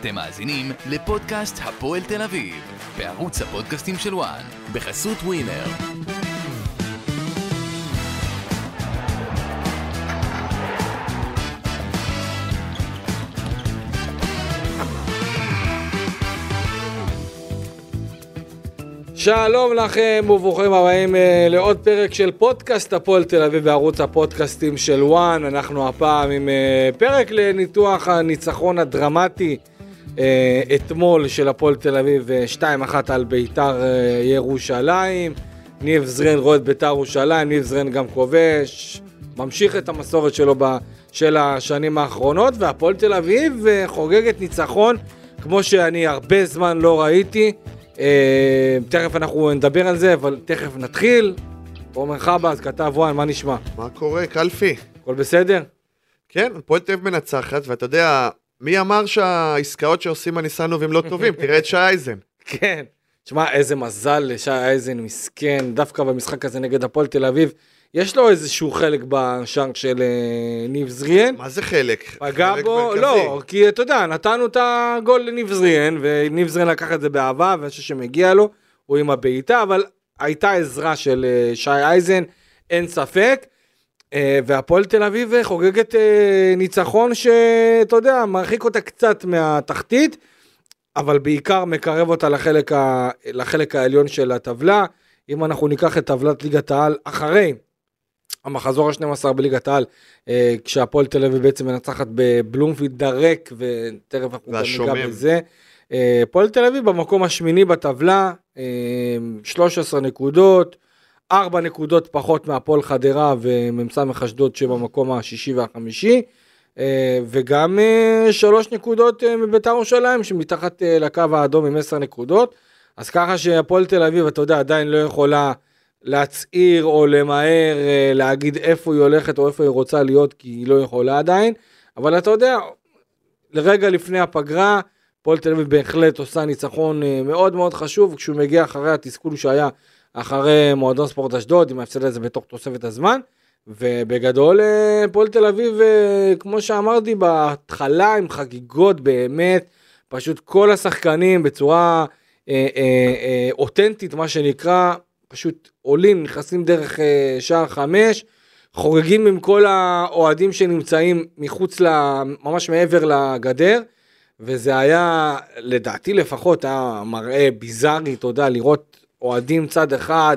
אתם מאזינים לפודקאסט הפועל תל אביב, בערוץ הפודקאסטים של וואן, בחסות ווינר. שלום לכם וברוכים הבאים אה, לעוד פרק של פודקאסט הפועל תל אביב בערוץ הפודקאסטים של וואן. אנחנו הפעם עם אה, פרק לניתוח הניצחון הדרמטי אתמול של הפועל תל אביב 2-1 על ביתר ירושלים. ניב זרן רואה את ביתר ירושלים, ניב זרן גם כובש, ממשיך את המסורת שלו של השנים האחרונות, והפועל תל אביב חוגגת ניצחון כמו שאני הרבה זמן לא ראיתי. אה, תכף אנחנו נדבר על זה, אבל תכף נתחיל. עומר חבאז, כתב וואן, מה נשמע? מה קורה, קלפי? הכל בסדר? כן, הפועל תל אביב מנצחת, ואתה יודע, מי אמר שהעסקאות שעושים הניסנובים לא טובים? תראה את שי אייזן. כן. תשמע, איזה מזל לשי אייזן, מסכן, דווקא במשחק הזה נגד הפועל תל אביב. יש לו איזשהו חלק בשאנק של אה, ניב זריאן. מה זה חלק? פגע חלק בו, מרכזי. לא, כי אתה יודע, נתנו את הגול לניב זריאן, וניב זריאן לקח את זה באהבה, ואני חושב שמגיע לו, הוא עם הבעיטה, אבל הייתה עזרה של אה, שי אייזן, אין ספק. אה, והפועל תל אביב חוגגת ניצחון שאתה יודע, מרחיק אותה קצת מהתחתית, אבל בעיקר מקרב אותה לחלק, ה... לחלק העליון של הטבלה. אם אנחנו ניקח את טבלת ליגת העל אחרי המחזור ה-12 בליגת העל, אה, כשהפועל תל אביב בעצם מנצחת בבלומפילד דרק, ותכף אנחנו גם ניגע בזה. אה, הפועל תל אביב במקום השמיני בטבלה, אה, 13 נקודות, 4 נקודות פחות מהפועל חדרה ומ"ס אשדוד שבמקום השישי והחמישי. אה, וגם 3 אה, נקודות אה, מביתר ירושלים שמתחת לקו האדום עם 10 נקודות. אז ככה שהפועל תל אביב, אתה יודע, עדיין לא יכולה להצהיר או למהר להגיד איפה היא הולכת או איפה היא רוצה להיות, כי היא לא יכולה עדיין, אבל אתה יודע, לרגע לפני הפגרה, הפועל תל אביב בהחלט עושה ניצחון מאוד מאוד חשוב, כשהוא מגיע אחרי התסכול שהיה אחרי מועדון ספורט אשדוד, עם ההפסד הזה בתוך תוספת הזמן. ובגדול אה, הפועל תל אביב, כמו שאמרתי בהתחלה, עם חגיגות באמת, פשוט כל השחקנים בצורה אה, אה, אה, אותנטית, מה שנקרא, פשוט עולים, נכנסים דרך אה, שער חמש, חוגגים עם כל האוהדים שנמצאים מחוץ, ל, ממש מעבר לגדר, וזה היה, לדעתי לפחות, היה מראה ביזארי, אתה יודע, לראות אוהדים צד אחד,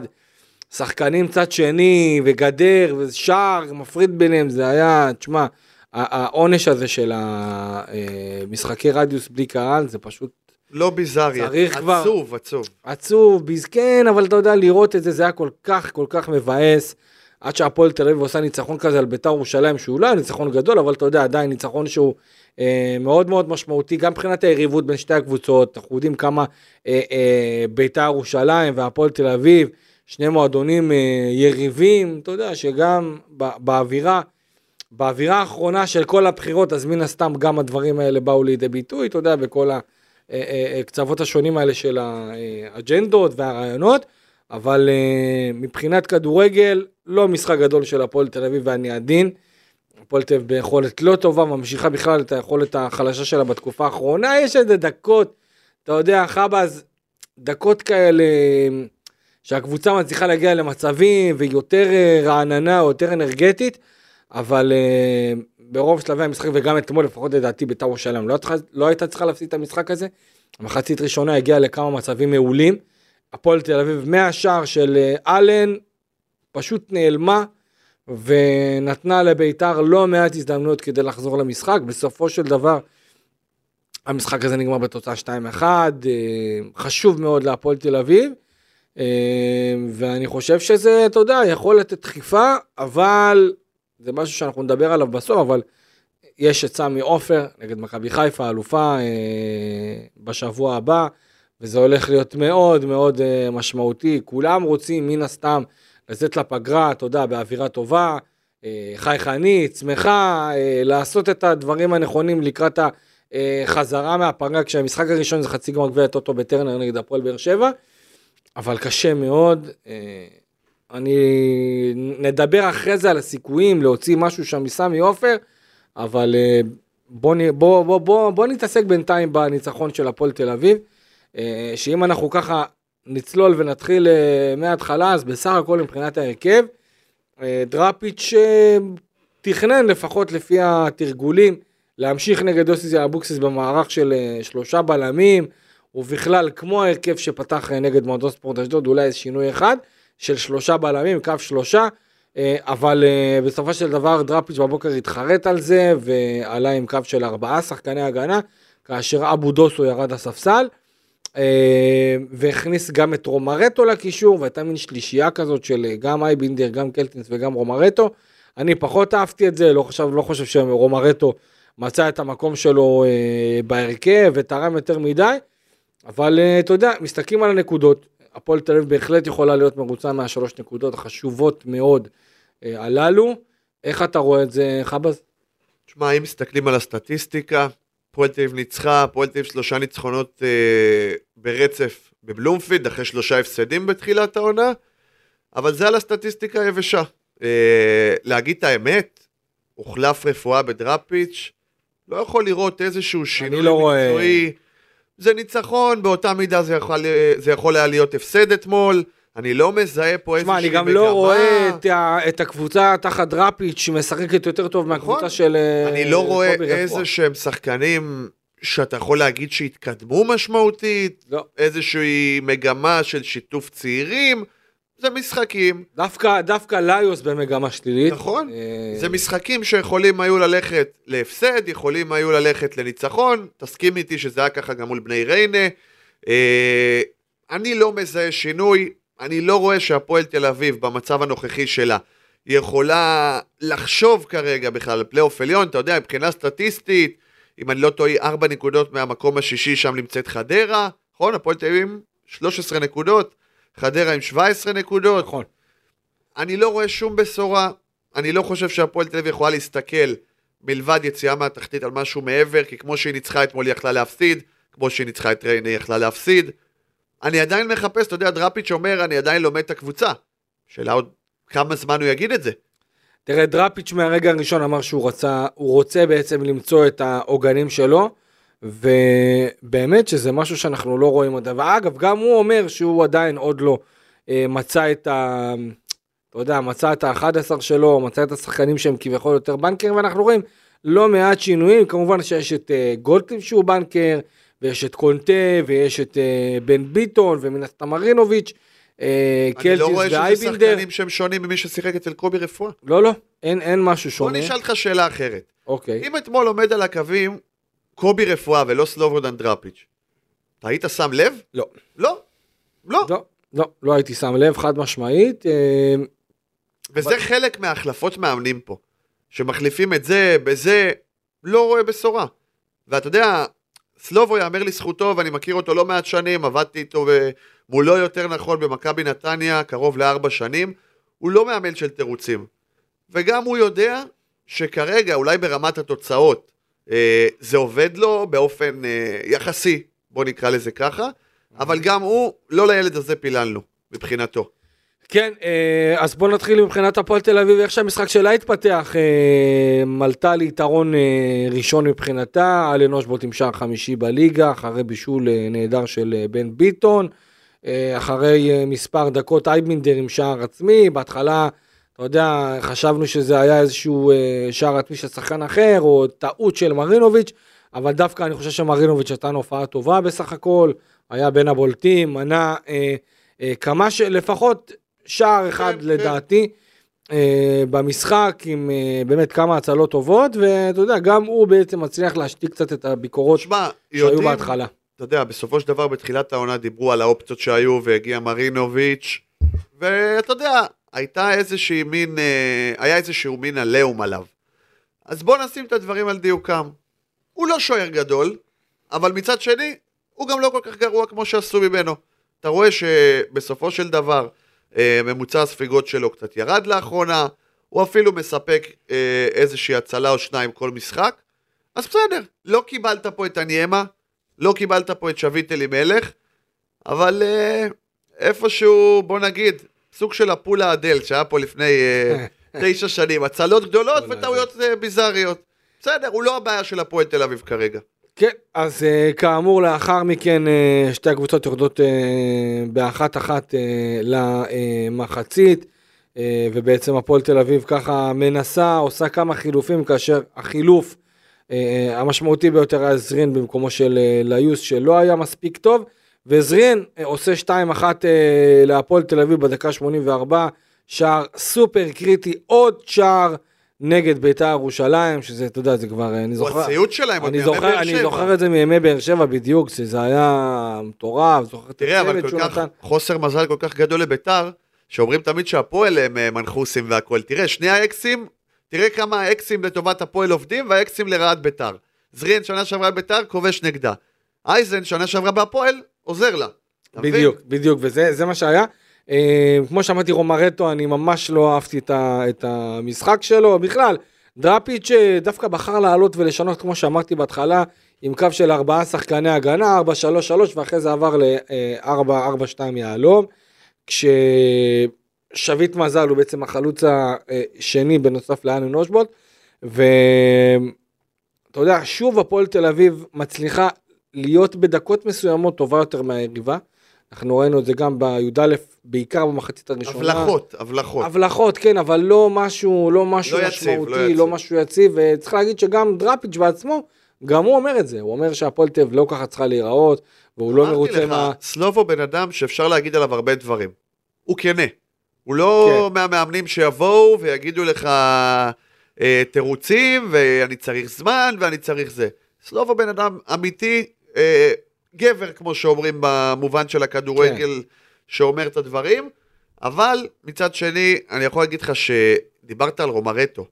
שחקנים צד שני, וגדר, ושער, מפריד ביניהם, זה היה, תשמע, העונש הזה של המשחקי אה, רדיוס בלי קהל, זה פשוט לא ביזארי, עצוב, כבר... עצוב, עצוב. עצוב, ביז... כן, אבל אתה יודע, לראות את זה, זה היה כל כך, כל כך מבאס. עד שהפועל תל אביב עושה ניצחון כזה על ביתר ירושלים, שהוא לא היה ניצחון גדול, אבל אתה יודע, עדיין ניצחון שהוא אה, מאוד מאוד משמעותי, גם מבחינת היריבות בין שתי הקבוצות, אנחנו יודעים כמה אה, אה, ביתר ירושלים והפועל תל אביב, שני מועדונים אה, יריבים, אתה יודע, שגם באווירה, באווירה האחרונה של כל הבחירות, אז מן הסתם גם הדברים האלה באו לידי ביטוי, אתה יודע, בכל. אה, אה, אה, קצוות השונים האלה של האג'נדות והרעיונות, אבל מבחינת כדורגל, לא משחק גדול של הפועל תל אביב ואני עדין. הפועל תל אביב ביכולת לא טובה, ממשיכה בכלל את היכולת החלשה שלה בתקופה האחרונה, יש איזה דקות, אתה יודע, חבאז, דקות כאלה שהקבוצה מצליחה להגיע למצבים ויותר רעננה או יותר אנרגטית, אבל ברוב שלבי המשחק וגם אתמול לפחות לדעתי בית"ר ירושלים לא, לא הייתה צריכה להפסיד את המשחק הזה. המחצית ראשונה הגיעה לכמה מצבים מעולים. הפועל תל אביב מהשער של אה, אלן פשוט נעלמה ונתנה לבית"ר לא מעט הזדמנויות כדי לחזור למשחק. בסופו של דבר המשחק הזה נגמר בתוצאה 2-1, אה, חשוב מאוד להפועל תל אביב. אה, ואני חושב שזה, אתה יודע, יכול לתת דחיפה, אבל זה משהו שאנחנו נדבר עליו בסוף, אבל יש את סמי עופר נגד מכבי חיפה, אלופה בשבוע הבא, וזה הולך להיות מאוד מאוד אה, משמעותי. כולם רוצים, מן הסתם, לצאת לפגרה, אתה יודע, באווירה טובה, אה, חייכנית, שמחה, אה, לעשות את הדברים הנכונים לקראת החזרה מהפגרה, כשהמשחק הראשון זה חצי גמר גביע טוטו בטרנר נגד הפועל באר שבע, אבל קשה מאוד. אני נדבר אחרי זה על הסיכויים להוציא משהו שם מסמי עופר, אבל בוא, בוא, בוא, בוא, בוא נתעסק בינתיים בניצחון של הפועל תל אביב, שאם אנחנו ככה נצלול ונתחיל אה, מההתחלה, אז בסך הכל מבחינת ההרכב, אה, דראפיץ' אה, תכנן לפחות לפי התרגולים להמשיך נגד יוסי אבוקסיס במערך של אה, שלושה בלמים, ובכלל כמו ההרכב שפתח אה, נגד מועדון ספורט אשדוד, אולי איזה שינוי אחד, של שלושה בלמים, קו שלושה, אה, אבל אה, בסופו של דבר דראפיץ' בבוקר התחרט על זה ועלה עם קו של ארבעה שחקני הגנה, כאשר אבו דוסו ירד לספסל. אה, והכניס גם את רומרטו לקישור, והייתה מין שלישייה כזאת של אה, גם אייבינדר, גם קלטינס וגם רומרטו. אני פחות אהבתי את זה, לא חושב, לא חושב שרומרטו מצא את המקום שלו אה, בהרכב ותרם יותר מדי, אבל אתה יודע, מסתכלים על הנקודות, הפועל תל אביב בהחלט יכולה להיות מרוצה מהשלוש נקודות החשובות מאוד הללו. איך אתה רואה את זה, חבז? תשמע, אם מסתכלים על הסטטיסטיקה, הפועל תל אביב ניצחה, הפועל תל אביב שלושה ניצחונות אה, ברצף בבלומפילד, אחרי שלושה הפסדים בתחילת העונה, אבל זה על הסטטיסטיקה היבשה. אה, להגיד את האמת, הוחלף רפואה בדראפיץ', לא יכול לראות איזשהו שינוי לא רואה. מקצועי. זה ניצחון, באותה מידה זה יכול, זה יכול היה להיות הפסד אתמול. אני לא מזהה פה איזושהי תשמע, מגמה. אני גם לא רואה את, ה, את הקבוצה תחת דראפיץ' שמשחקת יותר טוב מהקבוצה נכון. של אה, אני לא רואה. איזה שהם שחקנים שאתה יכול להגיד שהתקדמו משמעותית, לא. איזושהי מגמה של שיתוף צעירים, זה משחקים, דווקא, דווקא ליוס במגמה שלילית. נכון? אה, זה משחקים שיכולים היו ללכת להפסד, יכולים היו ללכת לניצחון, תסכים איתי שזה היה ככה גם מול בני ריינה. אה, אני לא מזהה שינוי, אני לא רואה שהפועל תל אביב במצב הנוכחי שלה יכולה לחשוב כרגע בכלל על פלייאוף עליון, אתה יודע, מבחינה סטטיסטית, אם אני לא טועה, 4 נקודות מהמקום השישי, שם נמצאת חדרה, נכון? הפועל תל אביב עם 13 נקודות, חדרה עם 17 נקודות. נכון. אני לא רואה שום בשורה, אני לא חושב שהפועל תל אביב יכולה להסתכל מלבד יציאה מהתחתית על משהו מעבר, כי כמו שהיא ניצחה אתמול היא יכלה להפסיד, כמו שהיא ניצחה את ריינה היא יכלה להפסיד. אני עדיין מחפש, אתה יודע, דראפיץ' אומר, אני עדיין לומד את הקבוצה. שאלה עוד כמה זמן הוא יגיד את זה. תראה, דראפיץ' מהרגע הראשון אמר שהוא רצה, הוא רוצה בעצם למצוא את העוגנים שלו, ובאמת שזה משהו שאנחנו לא רואים עוד. ואגב, גם הוא אומר שהוא עדיין עוד לא אה, מצא את ה... אתה יודע, מצא את ה-11 שלו, מצא את השחקנים שהם כביכול יותר בנקרים, ואנחנו רואים לא מעט שינויים, כמובן שיש את אה, גולדקליף שהוא בנקר, ויש את קונטה, ויש את אה, בן ביטון, ומן הסתם מרינוביץ', אה, אני לא קלטיס רואה שזה ואייבינדר. שחקנים שהם שונים ממי ששיחק אצל קובי רפואה. לא, לא, אין, אין משהו בוא שונה. נשאל אותך שאלה אחרת. אוקיי. אם אתמול עומד על הקווים קובי רפואה ולא סלובודן דראפיץ', אתה היית שם לב? לא. לא. לא. לא, לא, לא הייתי שם לב, חד משמעית. אה, וזה חלק מההחלפות מאמנים פה. שמחליפים את זה בזה, לא רואה בשורה. ואתה יודע, סלובו יאמר לזכותו, ואני מכיר אותו לא מעט שנים, עבדתי איתו מולו יותר נכון במכבי נתניה, קרוב לארבע שנים, הוא לא מאמן של תירוצים. וגם הוא יודע שכרגע, אולי ברמת התוצאות, אה, זה עובד לו באופן אה, יחסי, בוא נקרא לזה ככה, אבל גם הוא, לא לילד הזה פיללנו, מבחינתו. כן, אה, אז בוא נתחיל מבחינת הפועל תל אביב, איך שהמשחק שלה התפתח, אה, מלטה ליתרון אה, ראשון מבחינתה, אלן אושבולט עם שער חמישי בליגה, אחרי בישול אה, נהדר של אה, בן ביטון, אה, אחרי אה, מספר דקות אייבינדר עם שער עצמי, בהתחלה, אתה יודע, חשבנו שזה היה איזשהו אה, שער עצמי של שחקן אחר, או טעות של מרינוביץ', אבל דווקא אני חושב שמרינוביץ' נתן הופעה טובה בסך הכל, היה בין הבולטים, מנה אה, אה, כמה שלפחות שער אחד כן. לדעתי אה, במשחק עם אה, באמת כמה הצלות טובות ואתה יודע גם הוא בעצם מצליח להשתיק קצת את הביקורות שמע, שהיו יודעים, בהתחלה. אתה יודע, בסופו של דבר בתחילת העונה דיברו על האופציות שהיו והגיע מרינוביץ', ואתה יודע, הייתה איזושהי מין, אה, היה איזשהו מין עליהום עליו. אז בוא נשים את הדברים על דיוקם. הוא לא שוער גדול, אבל מצד שני, הוא גם לא כל כך גרוע כמו שעשו ממנו. אתה רואה שבסופו של דבר, ממוצע הספיגות שלו קצת ירד לאחרונה, הוא אפילו מספק אה, איזושהי הצלה או שניים כל משחק, אז בסדר, לא קיבלת פה את הניימה, לא קיבלת פה את שביט אלימלך, אבל אה, איפשהו, בוא נגיד, סוג של הפולה אדל שהיה פה לפני אה, תשע שנים, הצלות גדולות וטעויות אה, ביזריות. בסדר, הוא לא הבעיה של הפועל תל אביב כרגע. כן, אז uh, כאמור לאחר מכן uh, שתי הקבוצות יורדות uh, באחת אחת uh, למחצית ובעצם הפועל תל אביב ככה מנסה, עושה כמה חילופים כאשר החילוף המשמעותי ביותר היה זרין במקומו של ליוס שלא היה מספיק טוב וזרין עושה 2-1 uh, להפועל תל אביב בדקה 84, שער סופר קריטי, עוד שער נגד בית"ר ירושלים, שזה, אתה יודע, זה כבר, אני הוא זוכר, הציוד שלהם, עוד אני מימי זוכר, באר אני שבע. זוכר את זה מימי באר שבע בדיוק, שזה היה מטורף, זוכר את תראה, אבל הצוות כל שהוא כך, נתן. חוסר מזל כל כך גדול לביתר, שאומרים תמיד שהפועל הם אה, מנחוסים והכול. תראה, שני האקסים, תראה כמה האקסים לטובת הפועל עובדים והאקסים לרעת ביתר. זרין, שנה שעברה ביתר, כובש נגדה. אייזן, שנה שעברה בהפועל, עוזר לה. בדיוק, בדיוק, וזה זה מה שהיה. אה, כמו שאמרתי, רומרטו, אני ממש לא אהבתי את, המשחק שלו. בכלל, דראפיץ' אה, דווקא בחר לעלות ולשנות, כמו שאמרתי בהתחלה, עם קו של ארבעה שחקני הגנה, 4-3-3, ואחרי זה עבר ל-4-4-2 יהלום. כששביט מזל הוא בעצם החלוץ השני בנוסף לאנן אושבולט. ואתה יודע, שוב הפועל תל אביב מצליחה להיות בדקות מסוימות טובה יותר מהיריבה. אנחנו ראינו את זה גם בי"א, בעיקר במחצית הראשונה. הבלחות, הבלחות. הבלחות, כן, אבל לא משהו, לא משהו לא יציב, משמעותי, לא יציב. לא משהו יציב, וצריך להגיד שגם דראפיץ' בעצמו, גם הוא אומר את זה, הוא אומר שהפועל תל לא ככה צריכה להיראות, והוא לא אמרתי מרוצה לך, מה... סלובו בן אדם שאפשר להגיד עליו הרבה דברים. הוא כנה. הוא לא כן. מהמאמנים שיבואו ויגידו לך אה, תירוצים, ואני צריך זמן, ואני צריך זה. סלובו בן אדם אמיתי, אה, גבר, כמו שאומרים במובן של הכדורגל, כן. שאומר את הדברים, אבל מצד שני, אני יכול להגיד לך שדיברת על רומרטו.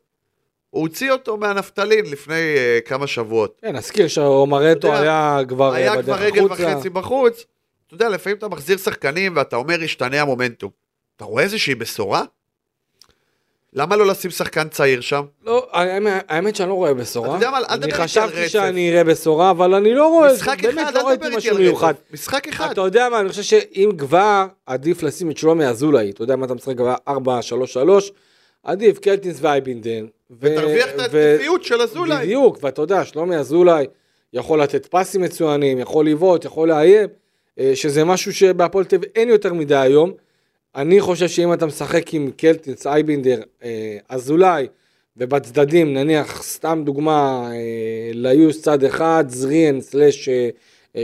הוא הוציא אותו מהנפטלין לפני אה, כמה שבועות. כן, נזכיר שרומרטו היה כבר אה, היה בדרך כבר רגל החוצה. וחצי בחוץ. אתה יודע, לפעמים אתה מחזיר שחקנים ואתה אומר, ישתנה המומנטום. אתה רואה איזושהי בשורה? למה לא לשים שחקן צעיר שם? לא, האמת- שאני לא רואה בשורה. אתה יודע מה, אל אני תדבר איתי על חשבתי רצף. שאני אראה בשורה, אבל אני לא רואה, משחק אחד, לא אל תדבר איתי על. רצף. משחק אחד. אתה יודע מה, אני חושב שאם כבר, עדיף לשים את שלומי אזולאי, אתה יודע מה אתה משחק כבר 4-3-3, עדיף קלטינס ואייבינדן. ותרוויח את ההתקפיות של אזולאי. בדיוק, ואתה יודע, שלומי אזולאי יכול לתת פסים מצוינים, יכול לבעוט, יכול לאיים, אה, שזה משהו שבהפועל תל אביב אין יותר מדי היום. אני חושב שאם אתה משחק עם קלטינס, אייבינדר, אה, אזולאי, ובצדדים, נניח, סתם דוגמה, אה, ליוס צד אחד, זריאן סלאש אה,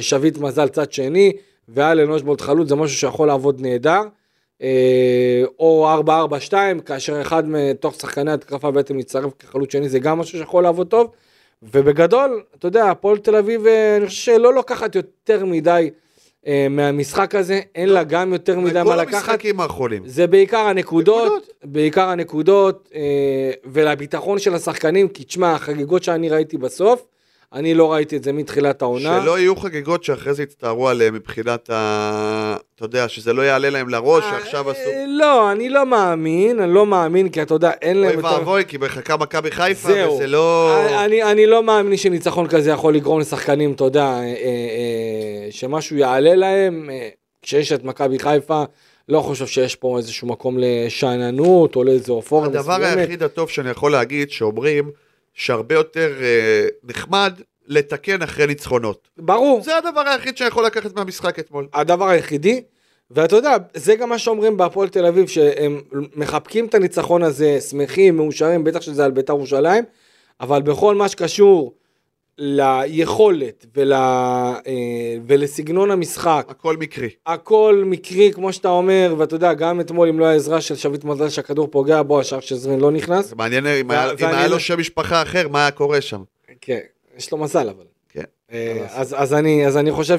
שביט מזל צד שני, ואלן אושבולט חלוץ, זה משהו שיכול לעבוד נהדר. או 4-4-2, כאשר אחד מתוך שחקני התקפה בעצם מצטרף כחלוץ שני, זה גם משהו שיכול לעבוד טוב. ובגדול, אתה יודע, הפועל תל אביב, אני חושב שלא לוקחת יותר מדי מהמשחק הזה, אין לה גם יותר מדי מה בכל לקחת. המשחקים האחרונים. זה בעיקר הנקודות, נקודות. בעיקר הנקודות, אה, ולביטחון של השחקנים, כי תשמע, החגיגות שאני ראיתי בסוף, אני לא ראיתי את זה מתחילת העונה. שלא יהיו חגיגות שאחרי זה יצטערו עליהם מבחינת ה... אתה יודע, שזה לא יעלה להם לראש, שעכשיו עשו... אה, לא, אני לא מאמין, אני לא מאמין, כי אתה יודע, אין להם אוי ואבוי, כי מחכה מכבי חיפה. וזה לא... אני, אני לא מאמין שניצחון כזה יכול לגרום לשחקנים, אתה יודע, אה, אה, שמשהו יעלה להם. אה, כשיש את מכבי חיפה, לא חושב שיש פה איזשהו מקום לשאננות או לאיזו אופוריה הדבר. היחיד הטוב שאני יכול להגיד, שאומרים שהרבה יותר אה, נחמד לתקן אחרי ניצחונות. ברור, זה הדבר היחיד שאני יכול לקחת מהמשחק אתמול. הדבר היחידי. ואתה יודע, זה גם מה שאומרים בהפועל תל אביב, שהם מחבקים את הניצחון הזה, שמחים, מאושרים, בטח שזה על בית"ר ירושלים, אבל בכל מה שקשור ליכולת ול, אה, ולסגנון המשחק, הכל מקרי. הכל מקרי, כמו שאתה אומר, ואתה יודע, גם אתמול, אם לא היה עזרה של שביט מזל שהכדור פוגע בו, השאר של זרין לא נכנס. זה מעניין אם היה- היה לא- לו שם משפחה אחר, מה היה קורה שם. כן, יש לו מזל אבל. כן. אה, אז, אז, אני, אז אני חושב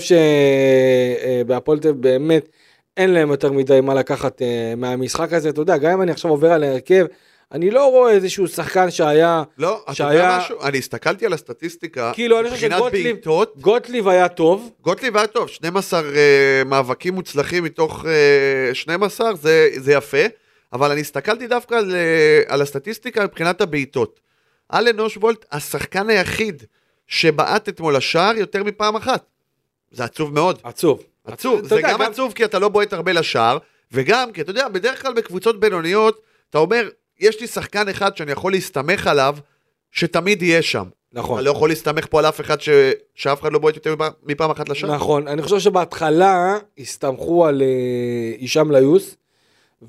שבהפועל תל אביב באמת אין להם יותר מדי מה לקחת אה, מהמשחק הזה, אתה יודע, גם אם אני עכשיו עובר על ההרכב, אני לא רואה איזשהו שחקן שהיה, לא, אתה שהיה- יודע משהו? אני הסתכלתי על הסטטיסטיקה, כאילו, אני חושב שגוטליב- גוטליב היה טוב, גוטליב היה טוב, 12 אה, מאבקים מוצלחים מתוך אה, 12, זה, זה יפה, אבל אני הסתכלתי דווקא על, אה, על הסטטיסטיקה מבחינת הבעיטות. אלן אושבולט, השחקן היחיד שבעט אתמול לשער יותר מפעם אחת. זה עצוב מאוד. עצוב. עצוב, זה יודע, גם עצוב כי אתה לא בועט הרבה לשער, וגם כי אתה יודע, בדרך כלל בקבוצות בינוניות, אתה אומר, יש לי שחקן אחד שאני יכול להסתמך עליו, שתמיד יהיה שם. נכון. אתה לא יכול להסתמך פה על אף אחד ש... שאף אחד לא בועט יותר מפעם- אחת לשער. נכון, אני חושב שבהתחלה הסתמכו על אה, הישאם ליוס,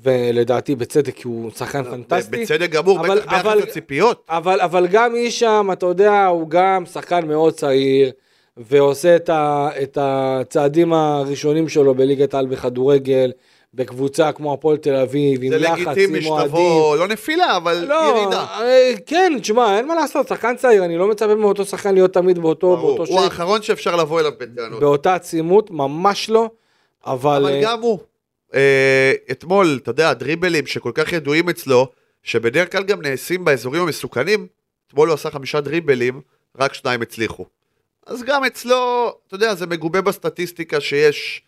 ולדעתי בצדק כי הוא שחקן פנטסטי. בצדק גמור, אבל- בטח ביחס אבל- לציפיות. אבל, אבל גם הישאם, אתה יודע, הוא גם שחקן מאוד צעיר, ועושה את, ה, את הצעדים הראשונים שלו בליגת העל בכדורגל, בקבוצה כמו הפועל תל אביב, עם זה לחץ, לגיטימי עם אוהדים. שתבוא, לא נפילה, אבל לא, ירידה. אה, כן, תשמע, אין מה לעשות, שחקן צעיר, אני לא מצפה מאותו שחקן להיות תמיד באותו, ברור. באותו הוא שייפ, האחרון שאפשר לבוא אליו בטענות. באותה עצימות, ממש לא, אבל... אבל אה, גם הוא. אה, אתמול, אתה יודע, הדריבלים שכל כך ידועים אצלו, שבדרך כלל גם נעשים באזורים המסוכנים, אתמול הוא עשה חמישה דריבלים, רק שניים הצליחו. אז גם אצלו, אתה יודע, זה מגובה בסטטיסטיקה שיש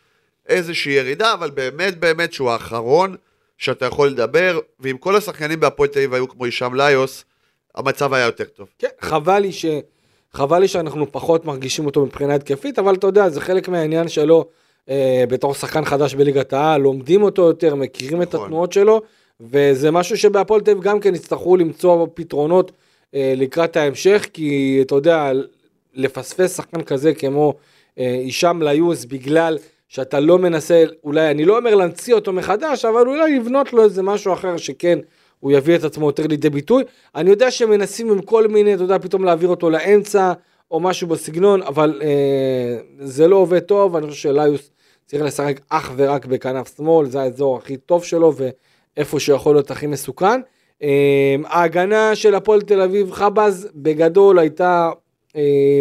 איזושהי ירידה, אבל באמת באמת שהוא האחרון שאתה יכול לדבר, ואם כל השחקנים בהפועל תל אביב היו כמו הישאם ליוס, המצב היה יותר טוב. כן, חבל לי ש... חבל לי שאנחנו פחות מרגישים אותו מבחינה התקפית, אבל אתה יודע, זה חלק מהעניין שלו אה, בתור שחקן חדש בליגת העל, לומדים אותו יותר, מכירים את נכון. התנועות שלו, וזה משהו שבהפועל תל אביב גם כן יצטרכו למצוא פתרונות אה, לקראת ההמשך, כי אתה יודע, לפספס שחקן כזה כמו אה, הישאם ליוס בגלל שאתה לא מנסה, אולי, אני לא אומר להמציא אותו מחדש, אבל אולי לבנות לו איזה משהו אחר שכן הוא יביא את עצמו יותר לידי ביטוי. אני יודע שמנסים עם כל מיני, אתה יודע, פתאום להעביר אותו לאמצע, או משהו בסגנון, אבל אה, זה לא עובד טוב, אני חושב שליוס צריך לשחק אך ורק בכנף שמאל, זה האזור הכי טוב שלו, ואיפה שיכול להיות הכי מסוכן. אה, ההגנה של הפועל תל אביב, חבז, בגדול הייתה, אה,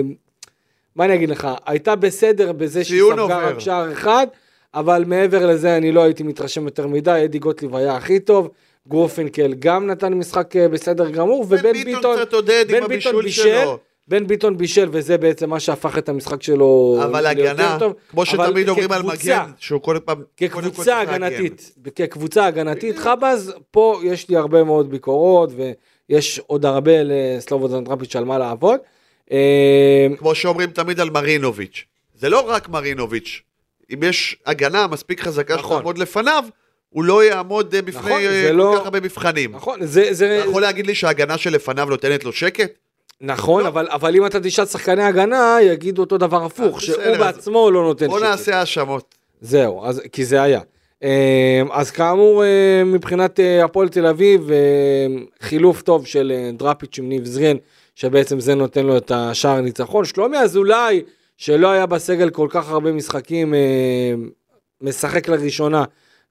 מה אני אגיד לך, הייתה בסדר בזה שהיא ספגה. רק שער אחד, אבל מעבר לזה אני לא הייתי מתרשם יותר מדי, אדי גוטליב היה הכי טוב. גרופינקל גם נתן משחק אה, בסדר גמור, ובן ביטון, קצת עודד עם בן ביטון הבישול בישל, שלו. בן ביטון בישל, וזה בעצם מה שהפך את המשחק שלו אבל הגנה, טוב. כמו שתמיד אומרים על מגן, שהוא כל פעם... כקבוצה. הגנתית, כקבוצה הגנתית, חבז, פה יש לי הרבה מאוד ביקורות, ויש עוד הרבה לסלובודן דראפיץ' על מה לעבוד. אה, כמו שאומרים תמיד על מרינוביץ'. זה לא רק מרינוביץ'. אם יש הגנה מספיק חזקה נכון. שתעמוד לפניו, הוא לא יעמוד אה, בפני נכון, אה, זה כל לא- כך הרבה מבחנים. נכון, זה, זה, אתה יכול להגיד לי שההגנה שלפניו נותנת לו שקט? נכון, אבל, אבל אם אתה תשאל שחקני הגנה, יגידו אותו דבר הפוך, אז שהוא בסדר, אז בעצמו לא נותן בוא שקט. נעשה האשמות. זהו, אז, כי זה היה. אז כאמור, מבחינת הפועל תל אביב, חילוף טוב של דראפיץ' עם ניב זרין, שבעצם זה נותן לו את השער הניצחון. שלומי אזולאי, שלא היה בסגל כל כך הרבה משחקים, אה, משחק לראשונה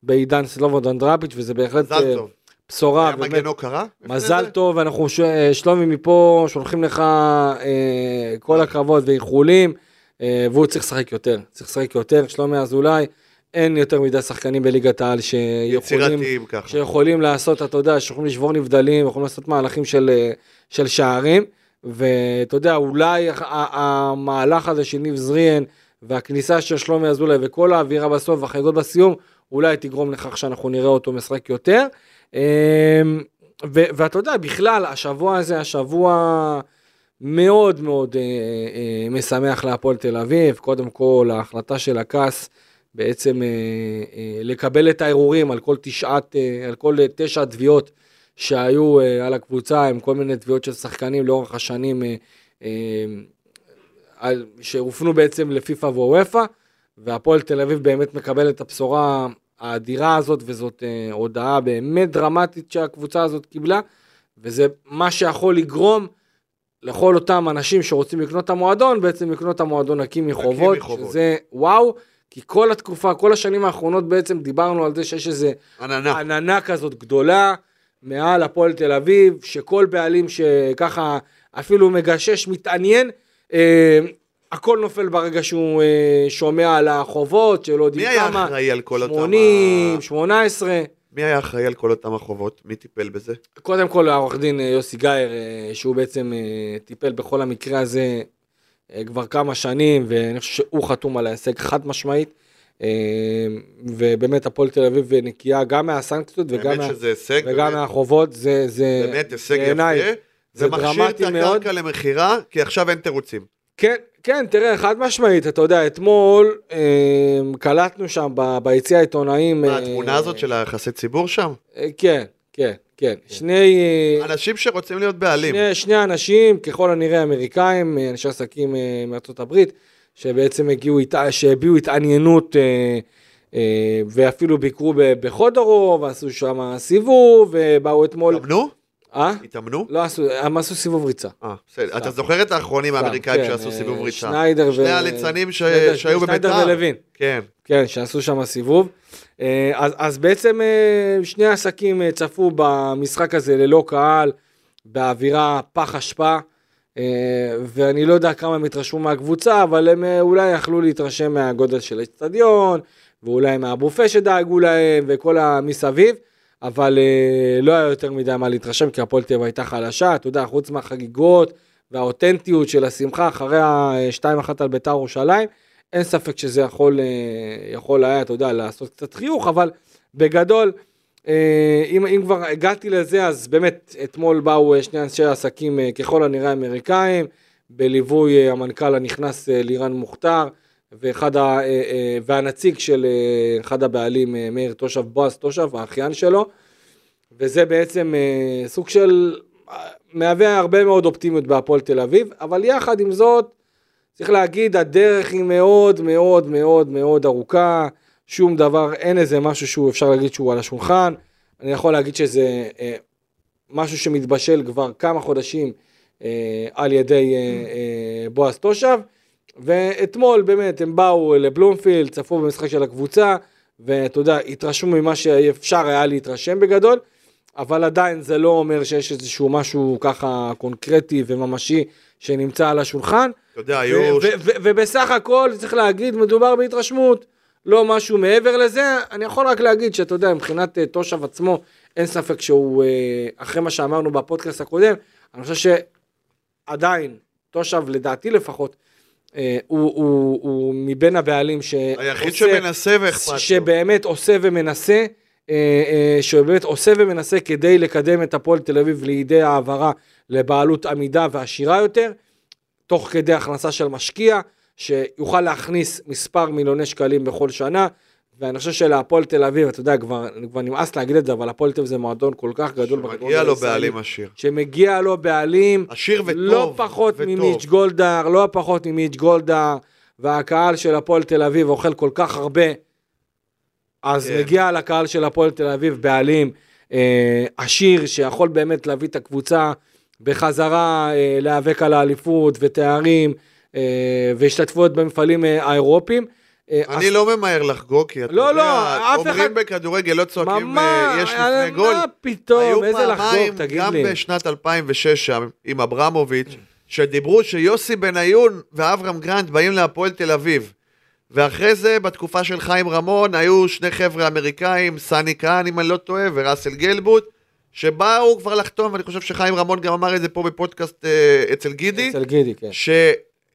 בעידן סלובודן דראפיץ', וזה בהחלט מזל אה, טוב. בשורה. היה באמת, מגנו קרה? לפני מזל זה? טוב, אנחנו ש... שלומי מפה שולחים לך אה, כל הכבוד ואיחולים, אה, והוא צריך לשחק יותר, צריך לשחק יותר, שלומי אזולאי, אין יותר מדי שחקנים בליגת העל שיכולים. שיכולים לעשות, אתה יודע, שיכולים לשבור נבדלים, יכולים לעשות מהלכים של, אה, של שערים, ואתה יודע, אולי המהלך הזה של ניב זריאן, והכניסה של שלומי אזולאי וכל האווירה בסוף והחגיגות בסיום, אולי תגרום לכך שאנחנו נראה אותו משחק יותר. אמ, ואתה יודע, בכלל, השבוע הזה, השבוע מאוד מאוד אה, אה, משמח להפועל תל אביב. קודם כל, ההחלטה של הכס בעצם אה, אה, לקבל את הערעורים על כל תשעת, אה, על כל תשע תביעות שהיו אה, על הקבוצה, עם כל מיני תביעות של שחקנים לאורך השנים, אה, אה, על- שהופנו בעצם לפיפ"א ואוופ"א, והפועל תל אביב באמת מקבל את הבשורה האדירה הזאת, וזאת אה, הודעה באמת דרמטית שהקבוצה הזאת קיבלה, וזה מה שיכול לגרום לכל אותם אנשים שרוצים לקנות את המועדון, בעצם לקנות את המועדון נקי מחובות, מחובות. שזה וואו, כי כל התקופה, כל השנים האחרונות בעצם דיברנו על זה שיש איזה עננה. עננה כזאת גדולה מעל הפועל תל אביב, שכל בעלים שככה אפילו מגשש, מתעניין, אה, הכל נופל ברגע שהוא אה, שומע על החובות שלא מי יודעים היה כמה, אחראי על כל אותם... 80, ה- 18. מי היה אחראי על כל אותם החובות? מי טיפל בזה? קודם כל העורך דין אה, יוסי גייר, אה, שהוא בעצם אה, טיפל בכל המקרה הזה כבר כמה שנים, ואני חושב שהוא חתום על ההישג חד משמעית. אה, ובאמת הפועל תל אביב נקייה גם מהסנקציות וגם, מה, הישג, וגם מהחובות, זה, זה באמת הישג בעיניי, יפה. זה זה מכשיר את. הקרקע למכירה, כי עכשיו אין תירוצים. כן, כן, תראה, חד משמעית, אתה יודע, אתמול אה, קלטנו שם ב- ביציע העיתונאים. מה, אה, התמונה הזאת של היחסי ציבור שם? אה, כן, כן, כן, שני... אה, אנשים שרוצים להיות בעלים. שני, שני אנשים, ככל הנראה אמריקאים, אה, אנשי עסקים אה, מארצות הברית, שבעצם הגיעו, שהביעו התעניינות אה, אה, ואפילו ביקרו בחודרו, ועשו שם סיבוב, ובאו אתמול... התאמנו? אה? התאמנו? לא עשו, הם עשו סיבוב ריצה. אה, בסדר. אתה זוכר את האחרונים האמריקאים כן, שעשו אה, סיבוב ריצה? שניידר ו... שני הליצנים שניידר- שהיו שניידר בביתר. ולוין. כן. כן, שעשו שם סיבוב. אה, אז, אז בעצם אה, שני העסקים אה, צפו במשחק הזה ללא קהל, באווירה פח אשפה, אה, ואני לא יודע כמה הם התרשמו מהקבוצה, אבל הם אה, אולי יכלו להתרשם מהגודל של האצטדיון, ואולי מהבופה שדאגו להם, וכל המסביב, אבל אה, לא היה יותר מדי מה להתרשם, כי הפועל תל הייתה חלשה, אתה יודע, חוץ מהחגיגות והאותנטיות של השמחה אחרי ה-2-1 על בית"ר ירושלים, אין ספק שזה יכול, אה, יכול היה, אתה יודע, לעשות קצת חיוך, אבל בגדול, אה, אם, אם כבר הגעתי לזה, אז באמת, אתמול באו אה, שני אנשי עסקים אה, ככל הנראה אמריקאים, בליווי אה, המנכ"ל הנכנס אה, לירן מוכתר, ואחד ה, אה, אה, והנציג של אה, אחד הבעלים, אה, מאיר תושב, בועז תושב, האחיין שלו, וזה בעצם אה, סוג של, אה, מהווה הרבה מאוד אופטימיות בהפועל תל אביב, אבל יחד עם זאת, צריך להגיד, הדרך היא מאוד מאוד מאוד מאוד ארוכה, שום דבר, אין איזה משהו שהוא אפשר להגיד שהוא על השולחן. אני יכול להגיד שזה אה, משהו שמתבשל כבר כמה חודשים אה, על ידי אה, אה, בועז תושב, ואתמול באמת הם באו לבלומפילד, צפו במשחק של הקבוצה, ואתה יודע, התרשמו ממה שאפשר היה להתרשם בגדול, אבל עדיין זה לא אומר שיש איזשהו משהו ככה קונקרטי וממשי שנמצא על השולחן. אתה יודע, היו... ובסך הכל, צריך להגיד, מדובר בהתרשמות, לא משהו מעבר לזה. אני יכול רק להגיד שאתה יודע, מבחינת אה, תושב עצמו, אין ספק שהוא, אה, אחרי מה שאמרנו בפודקאסט הקודם, אני חושב שעדיין, תושב, לדעתי לפחות, אה, הוא, הוא, הוא מבין הבעלים שעושה... היחיד שמנסה ואכפת לו. שבאמת עושה ומנסה, שבאמת עושה ומנסה כדי לקדם את הפועל תל אביב לידי העברה לבעלות עמידה ועשירה יותר, תוך כדי הכנסה של משקיע, שיוכל להכניס מספר מיליוני שקלים בכל שנה, ואני חושב שלהפועל תל אביב, אתה יודע, כבר, כבר נמאס להגיד את זה, אבל הפועל תל אביב זה מועדון כל כך גדול מגיע לו בעלים עשיר. שמגיע לו בעלים, עשיר וטוב. לא פחות וטוב. ממיץ' גולדהר, לא פחות ממיץ' גולדהר, והקהל של הפועל תל אביב אוכל כל כך הרבה, אז כן. מגיע לקהל של הפועל תל אביב בעלים אה, עשיר, שיכול באמת להביא את הקבוצה בחזרה, אה, להיאבק על האליפות ותארים, אה, והשתתפויות במפעלים אה, האירופיים. אה, אני לא ממהר לחגוג, כי אתה לא, יודע, לא, אף אומרים אחד- בכדורגל לא צועקים ממש, יש לפני גול. מה פתאום, היו איזה לחגוג, פעמיים, תגיד גם לי. בשנת 2006 שם, עם אברמוביץ', שדיברו שיוסי בניון ואברהם גרנט באים להפועל תל אביב. ואחרי זה, בתקופה של חיים רמון, היו שני חבר'ה אמריקאים, סני כהן, אם אני לא טועה, וראסל גלבוט, שבאו כבר לחתום, ואני חושב שחיים רמון גם אמר את זה פה בפודקאסט אצל גידי. אצל גידי, כן.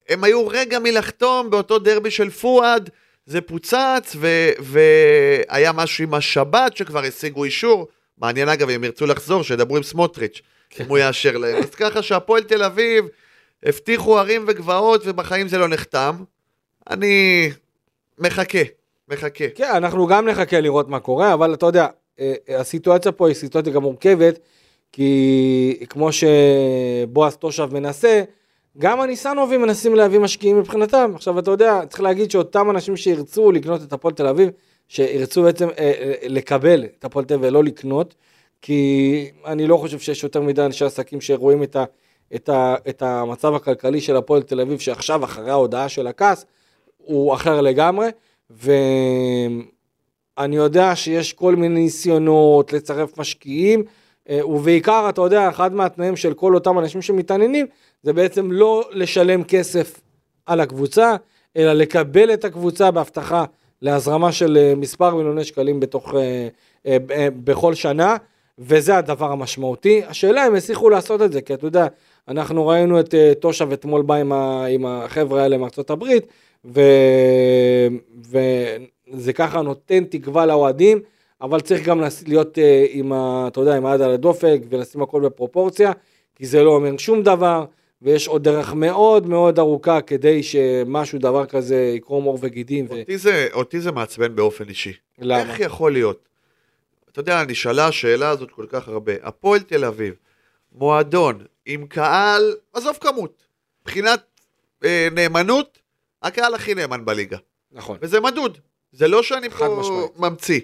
שהם היו רגע מלחתום באותו דרבי של פואד, זה פוצץ, ו- והיה משהו עם השבת שכבר השיגו אישור. מעניין אגב, אם ירצו לחזור, שידברו עם סמוטריץ', אם הוא יאשר להם. אז ככה שהפועל תל אביב הבטיחו הרים וגבעות, ובחיים זה לא נחתם. אני מחכה, מחכה. כן, אנחנו גם נחכה לראות מה קורה, אבל אתה יודע, אה, אה, הסיטואציה פה היא סיטואציה גם מורכבת, כי כמו שבועז תושב מנסה, גם הניסנובים מנסים להביא משקיעים מבחינתם. עכשיו, אתה יודע, צריך להגיד שאותם אנשים שירצו לקנות את הפועל תל אביב, שירצו בעצם אה, אה, לקבל את הפועל תל אביב ולא לקנות, כי אני לא חושב שיש יותר מדי אנשי עסקים שרואים את, ה, את, ה, את המצב הכלכלי של הפועל תל אביב, שעכשיו, אחרי ההודעה של הכעס, הוא אחר לגמרי, ואני יודע שיש כל מיני ניסיונות לצרף משקיעים, אה, ובעיקר, אתה יודע, אחד מהתנאים של כל אותם אנשים שמתעניינים, זה בעצם לא לשלם כסף על הקבוצה, אלא לקבל את הקבוצה בהבטחה להזרמה של אה, מספר מיליוני שקלים בתוך, אה, אה, בכל שנה, וזה הדבר המשמעותי. השאלה אם הצליחו לעשות את זה, כי אתה יודע, אנחנו ראינו את תושב אתמול בא עם, עם החבר'ה האלה מארצות הברית, ו, וזה ככה נותן תקווה לאוהדים, אבל צריך גם להיות עם, ה, אתה יודע, עם היד על הדופק ולשים הכל בפרופורציה, כי זה לא אומר שום דבר, ויש עוד דרך מאוד מאוד ארוכה כדי שמשהו, דבר כזה, יקרום עור וגידים. ו... אותי זה, אותי זה מעצבן באופן אישי. למה? איך יכול להיות? אתה יודע, נשאלה השאלה הזאת כל כך הרבה. הפועל תל אביב, מועדון עם קהל, עזוב כמות, מבחינת אה, נאמנות, הקהל הכי נאמן בליגה. נכון. וזה מדוד, זה לא שאני פה משמעית. ממציא.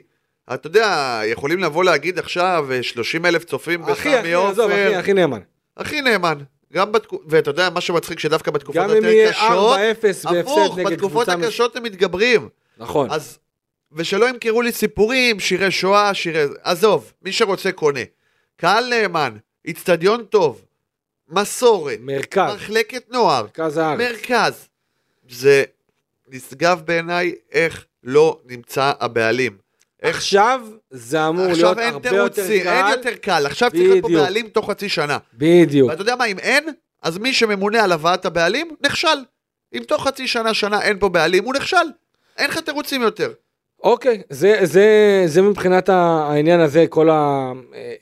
אתה יודע, יכולים לבוא להגיד עכשיו 30 אלף צופים בסמי הכי, עזוב, הכי, עופר, הכי נאמן. הכי נאמן. גם בתקופ... ואתה יודע, מה שמצחיק שדווקא בתקופות גם אם יהיה 4-0 קשות, בהפסד הפוך, נגד בתקופות קבוצה... מש- הקשות הם מתגברים. נכון. אז, ושלא ימכרו לי סיפורים, שירי שואה, שירי... עזוב, מי שרוצה קונה. קהל נאמן, איצטדיון טוב, מסורת, מרכז, מחלקת נוער, מרכז הארץ. מרכז. זה נשגב בעיניי איך לא נמצא הבעלים. עכשיו זה אמור להיות עכשיו אין הרבה יותר תירוצים, אין קל. יותר קל, עכשיו צריך להיות פה. בעלים תוך חצי שנה. בדיוק. ואתה יודע מה, אם אין, אז מי שממונה על הבאת הבעלים, נכשל. אם תוך חצי שנה, שנה אין פה בעלים, הוא נכשל. אין לך תירוצים יותר. אוקיי, זה, זה, זה מבחינת העניין הזה, כל ה- אה,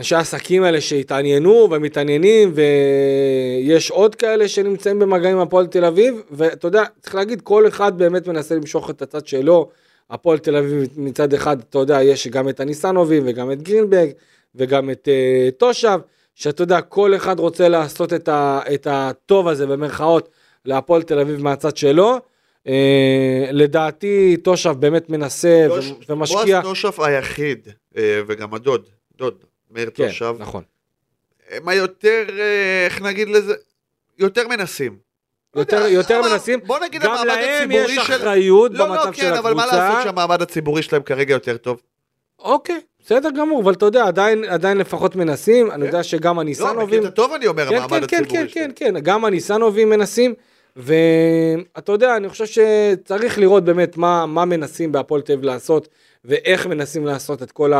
אה, העסקים האלה שהתעניינו ומתעניינים, ויש עוד כאלה שנמצאים במגעים עם הפועל תל אביב, ואתה יודע, צריך להגיד, כל אחד באמת מנסה למשוך את הצד שלו. הפועל תל אביב מצד אחד, אתה יודע, יש גם את הניסנובים וגם את גרינברג וגם את uh, תושב, שאתה יודע, כל אחד רוצה לעשות את, ה, את הטוב הזה במרכאות להפועל תל אביב מהצד שלו. Uh, לדעתי תושב באמת מנסה תוש- ו- ומשקיע. בועז תושף היחיד, אה, וגם הדוד, דוד, מאיר כן, תושב, נכון. הם היותר, איך נגיד לזה, יותר מנסים. לא יותר, יודע, יותר אבל מנסים, בוא נגיד גם להם יש של... אחריות לא, במצב לא, של כן, אבל מה הקבוצה. לעשות שהמעמד הציבורי שלהם כרגע יותר טוב? אוקיי, בסדר גמור, אבל אתה יודע, עדיין, עדיין לפחות מנסים, אני כן. יודע שגם לא, הניסנובים... בקטע טוב אני אומר, כן, המעמד כן, כן, הציבורי כן, שלהם. כן, כן, גם הניסנובים מנסים, ואתה יודע, אני חושב שצריך לראות באמת מה, מה מנסים בהפועל תל אביב לעשות, ואיך מנסים לעשות את כל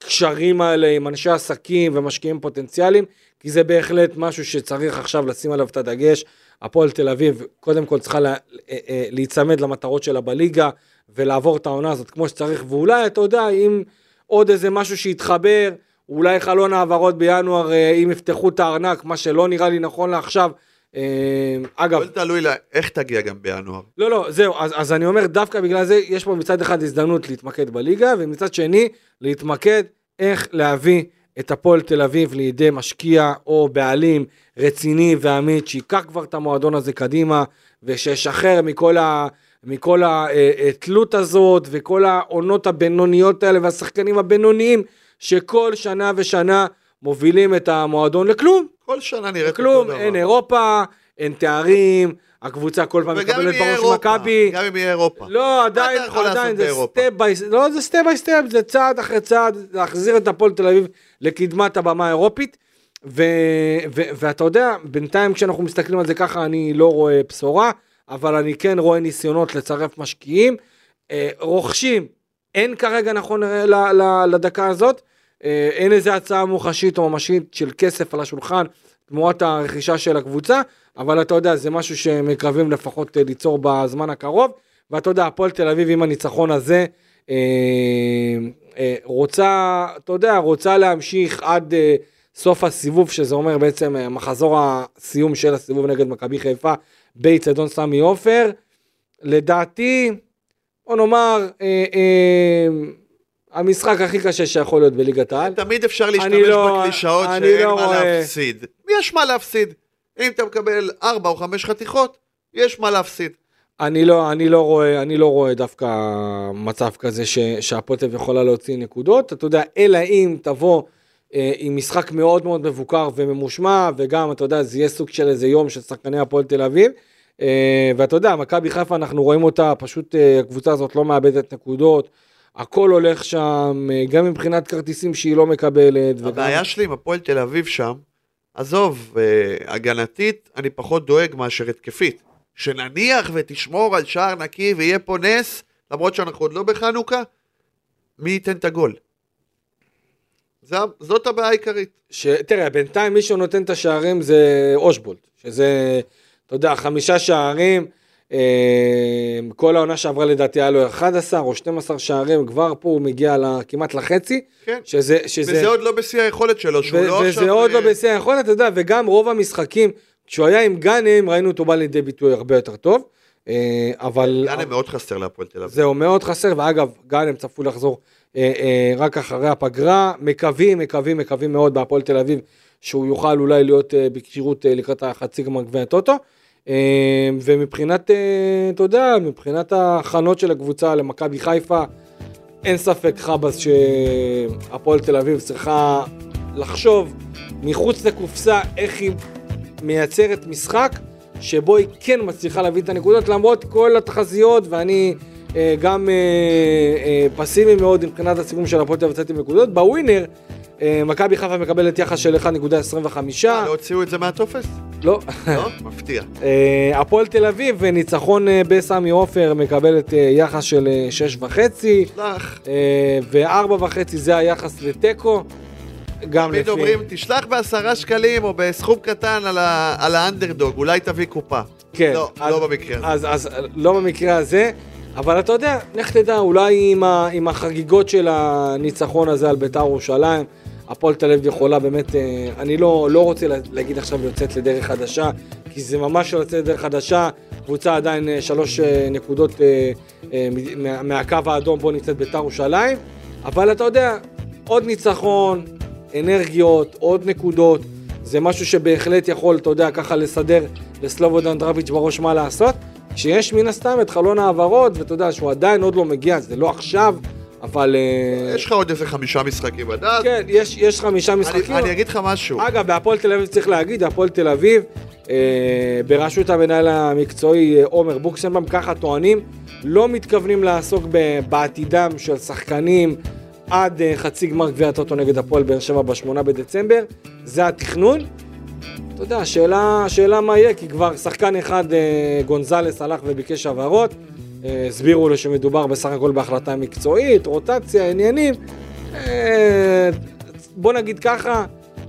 הקשרים האלה עם אנשי עסקים ומשקיעים פוטנציאליים, כי זה בהחלט משהו שצריך עכשיו לשים עליו את הדגש. הפועל תל אביב, קודם כל צריכה לה, אה, אה, להיצמד למטרות שלה בליגה, ולעבור את העונה הזאת כמו שצריך, ואולי, אתה יודע, אם עוד איזה משהו שיתחבר, אולי חלון העברות בינואר, אה, אם יפתחו את הארנק, מה שלא נראה לי נכון לעכשיו. אגב, הכל תלוי לה- איך תגיע גם בינואר. לא, לא, זהו, אז, אז אני אומר, דווקא בגלל זה, יש פה מצד אחד הזדמנות להתמקד בליגה, ומצד שני, להתמקד איך להביא את הפועל תל אביב לידי משקיע או בעלים רציני ואמיץ, שייקח כבר את המועדון הזה קדימה, ושישחרר מכל ה... מכל התלות הזאת וכל העונות הבינוניות האלה והשחקנים הבינוניים שכל שנה ושנה מובילים את המועדון לכלום, כל שנה נראית אותו לכלום, דבר. אין אירופה, אין תארים, הקבוצה כל פעם מקבלת בראש מכבי. גם אם יהיה אירופה. לא, עדיין, עדיין, זה? step by, לא, זה step by step, זה צעד אחרי צעד, להחזיר את הפועל תל אביב לקדמת הבמה האירופית. ו, ו, ואתה יודע, בינתיים כשאנחנו מסתכלים על זה ככה, אני לא רואה בשורה, אבל אני כן רואה ניסיונות לצרף משקיעים. אה, רוכשים, אין כרגע נכון ל, ל, לדקה הזאת, אה, אין איזה הצעה מוחשית או ממשית של כסף על השולחן תמורת הרכישה של הקבוצה, אבל אתה יודע, זה משהו שמקרבים לפחות אה, ליצור בזמן הקרוב, ואתה יודע, הפועל תל אביב עם הניצחון הזה, אה, אה, רוצה, אתה יודע, רוצה להמשיך עד אה, סוף הסיבוב, שזה אומר בעצם אה, מחזור הסיום של הסיבוב נגד מכבי חיפה באיצטדיון סמי עופר. לדעתי, בוא נאמר, אה, אה, המשחק הכי קשה שיכול להיות בליגת העל. תמיד אפשר להשתמש לא- בקלישאות שאין לא מה רואה- להפסיד. יש מה להפסיד. אם אתה מקבל 4 או 5 חתיכות, יש מה להפסיד. אני לא, אני לא רואה, אני לא רואה דווקא מצב כזה ש, שהפועל תל אביב יכולה להוציא נקודות, אתה יודע, אלא אם תבוא אה, עם משחק מאוד מאוד מבוקר וממושמע, וגם, אתה יודע, זה יהיה סוג של איזה יום של שחקני הפועל תל אביב, אה, ואתה יודע, מכבי חיפה, אנחנו רואים אותה, פשוט אה, הקבוצה הזאת לא מאבדת נקודות, הכל הולך שם, אה, גם מבחינת כרטיסים שהיא לא מקבלת. וגם- הבעיה שלי עם הפועל תל אביב שם, עזוב, אה, הגנתית אני פחות דואג מאשר התקפית. שנניח ותשמור על שער נקי ויהיה פה נס, למרות שאנחנו עוד לא בחנוכה, מי ייתן את הגול? זה, זאת הבעיה העיקרית. שתראה, בינתיים מי שנותן את השערים זה אושבולט, שזה, אתה יודע, חמישה שערים, כל העונה שעברה לדעתי היה לו 11 או 12 שערים, כבר פה הוא מגיע כמעט לחצי, כן. שזה, שזה, וזה עוד לא בשיא היכולת שלו, שהוא ו- לא וזה עכשיו... עוד לא אה, בשיא היכולת, אתה יודע, וגם רוב המשחקים, כשהוא היה עם גאנם, ראינו אותו בא לידי ביטוי הרבה יותר טוב. אה, אבל... גאנם מאוד חסר להפועל תל אביב. זהו, מאוד חסר, ואגב, גאנם צפוי לחזור אה, רק אחרי הפגרה. מקווים, מקווים, מקווים מאוד בהפועל תל אביב, שהוא יוכל אולי להיות בכשירות לקראת החצי גמר גביע הטוטו. אה, ומבחינת, אה, אתה יודע, מבחינת ההכנות של הקבוצה למכבי חיפה, אין ספק חבאס שהפועל תל אביב צריכה לחשוב מחוץ לקופסה איך היא מייצרת משחק שבו היא כן מצליחה להביא את הנקודות למרות כל התחזיות ואני אה, גם אה, פסימי מאוד מבחינת הסיכום של הפועל תל אביב לצאת עם נקודות. בווינר מכבי חיפה מקבלת יחס של 1.25. אה, לא הוציאו את זה מהטופס? לא. לא? מפתיע. אה, הפועל תל אביב, ניצחון אה, בסמי עופר מקבלת אה, יחס של אה, שש וחצי, שלח. אה, וארבע וחצי זה היחס לתיקו. גם תמיד לפי... אומרים, תשלח בעשרה שקלים או בסכום קטן על ה- על האנדרדוג, אולי תביא קופה. כן. לא, אז- לא במקרה הזה. אז, אז לא במקרה הזה, אבל אתה יודע, לך תדע, אולי עם, ה, עם החגיגות של הניצחון הזה על בית"ר ירושלים, הפועל תל אביב יכולה באמת, אה, אני לא, לא רוצה לה- להגיד עכשיו יוצאת לדרך חדשה, כי זה ממש לא יוצאת לדרך חדשה, קבוצה עדיין אה, שלוש אה, נקודות מהקו האדום בו נמצאת בית"ר ירושלים, אבל אתה יודע, עוד ניצחון, אנרגיות, עוד נקודות, זה משהו שבהחלט יכול, אתה יודע, ככה לסדר לסלובודן דרביץ' בראש מה לעשות. כשיש מן הסתם את חלון העברות, ואתה יודע שהוא עדיין עוד לא מגיע, זה לא עכשיו, אבל... אה, יש לך עוד איזה חמישה משחקים עד. כן, יש, יש חמישה משחקים. אני אני אגיד לך משהו. אגב, בהפועל תל אביב צריך להגיד, הפועל תל אביב, אה, בראשות המנהל המקצועי אה, עומר בוקסנבאום, ככה טוענים, לא מתכוונים לעסוק בעתידם של שחקנים עד אה, חצי גמר גביע הטוטו נגד הפועל באר שבע בשמונה בדצמבר, זה התכנון. אתה יודע, השאלה, מה יהיה, כי כבר שחקן אחד, אה, גונזלס, הלך וביקש הבהרות. אה, הסבירו לו שמדובר בסך הכל בהחלטה מקצועית, רוטציה, עניינים. אה, בוא נגיד ככה,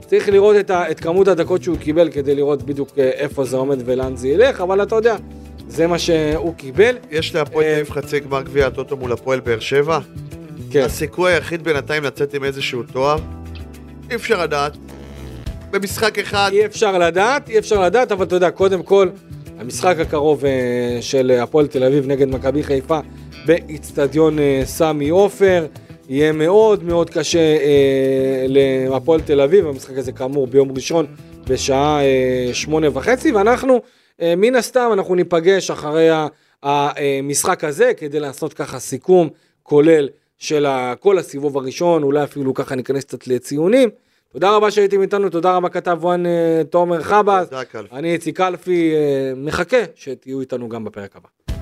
צריך לראות את, ה, את כמות הדקות שהוא קיבל כדי לראות בדיוק איפה זה עומד ולאן זה ילך, אבל אתה יודע, זה מה שהוא קיבל. יש להפועל תל אביב חצי גמר גביע הטוטו מול הפועל באר שבע. כן, הסיכוי היחיד בינתיים לצאת עם איזשהו תואר, אי אפשר לדעת. במשחק אחד, אי אפשר לדעת, אי אפשר לדעת, אבל אתה יודע, קודם כל, המשחק הקרוב אה, של הפועל תל אביב נגד מכבי חיפה באיצטדיון אה, סמי עופר, יהיה מאוד מאוד קשה אה, להפועל תל אביב, המשחק הזה כאמור ביום ראשון בשעה שמונה וחצי, ואנחנו, מן הסתם, אנחנו ניפגש אחרי המשחק הזה כדי לעשות ככה סיכום כולל של כל הסיבוב הראשון, אולי אפילו ככה ניכנס קצת לציונים. תודה רבה שהייתם איתנו, תודה רבה כתב וואן אה, תומר קלפי. אני איציק קלפי, אה, מחכה שתהיו איתנו גם בפרק הבא.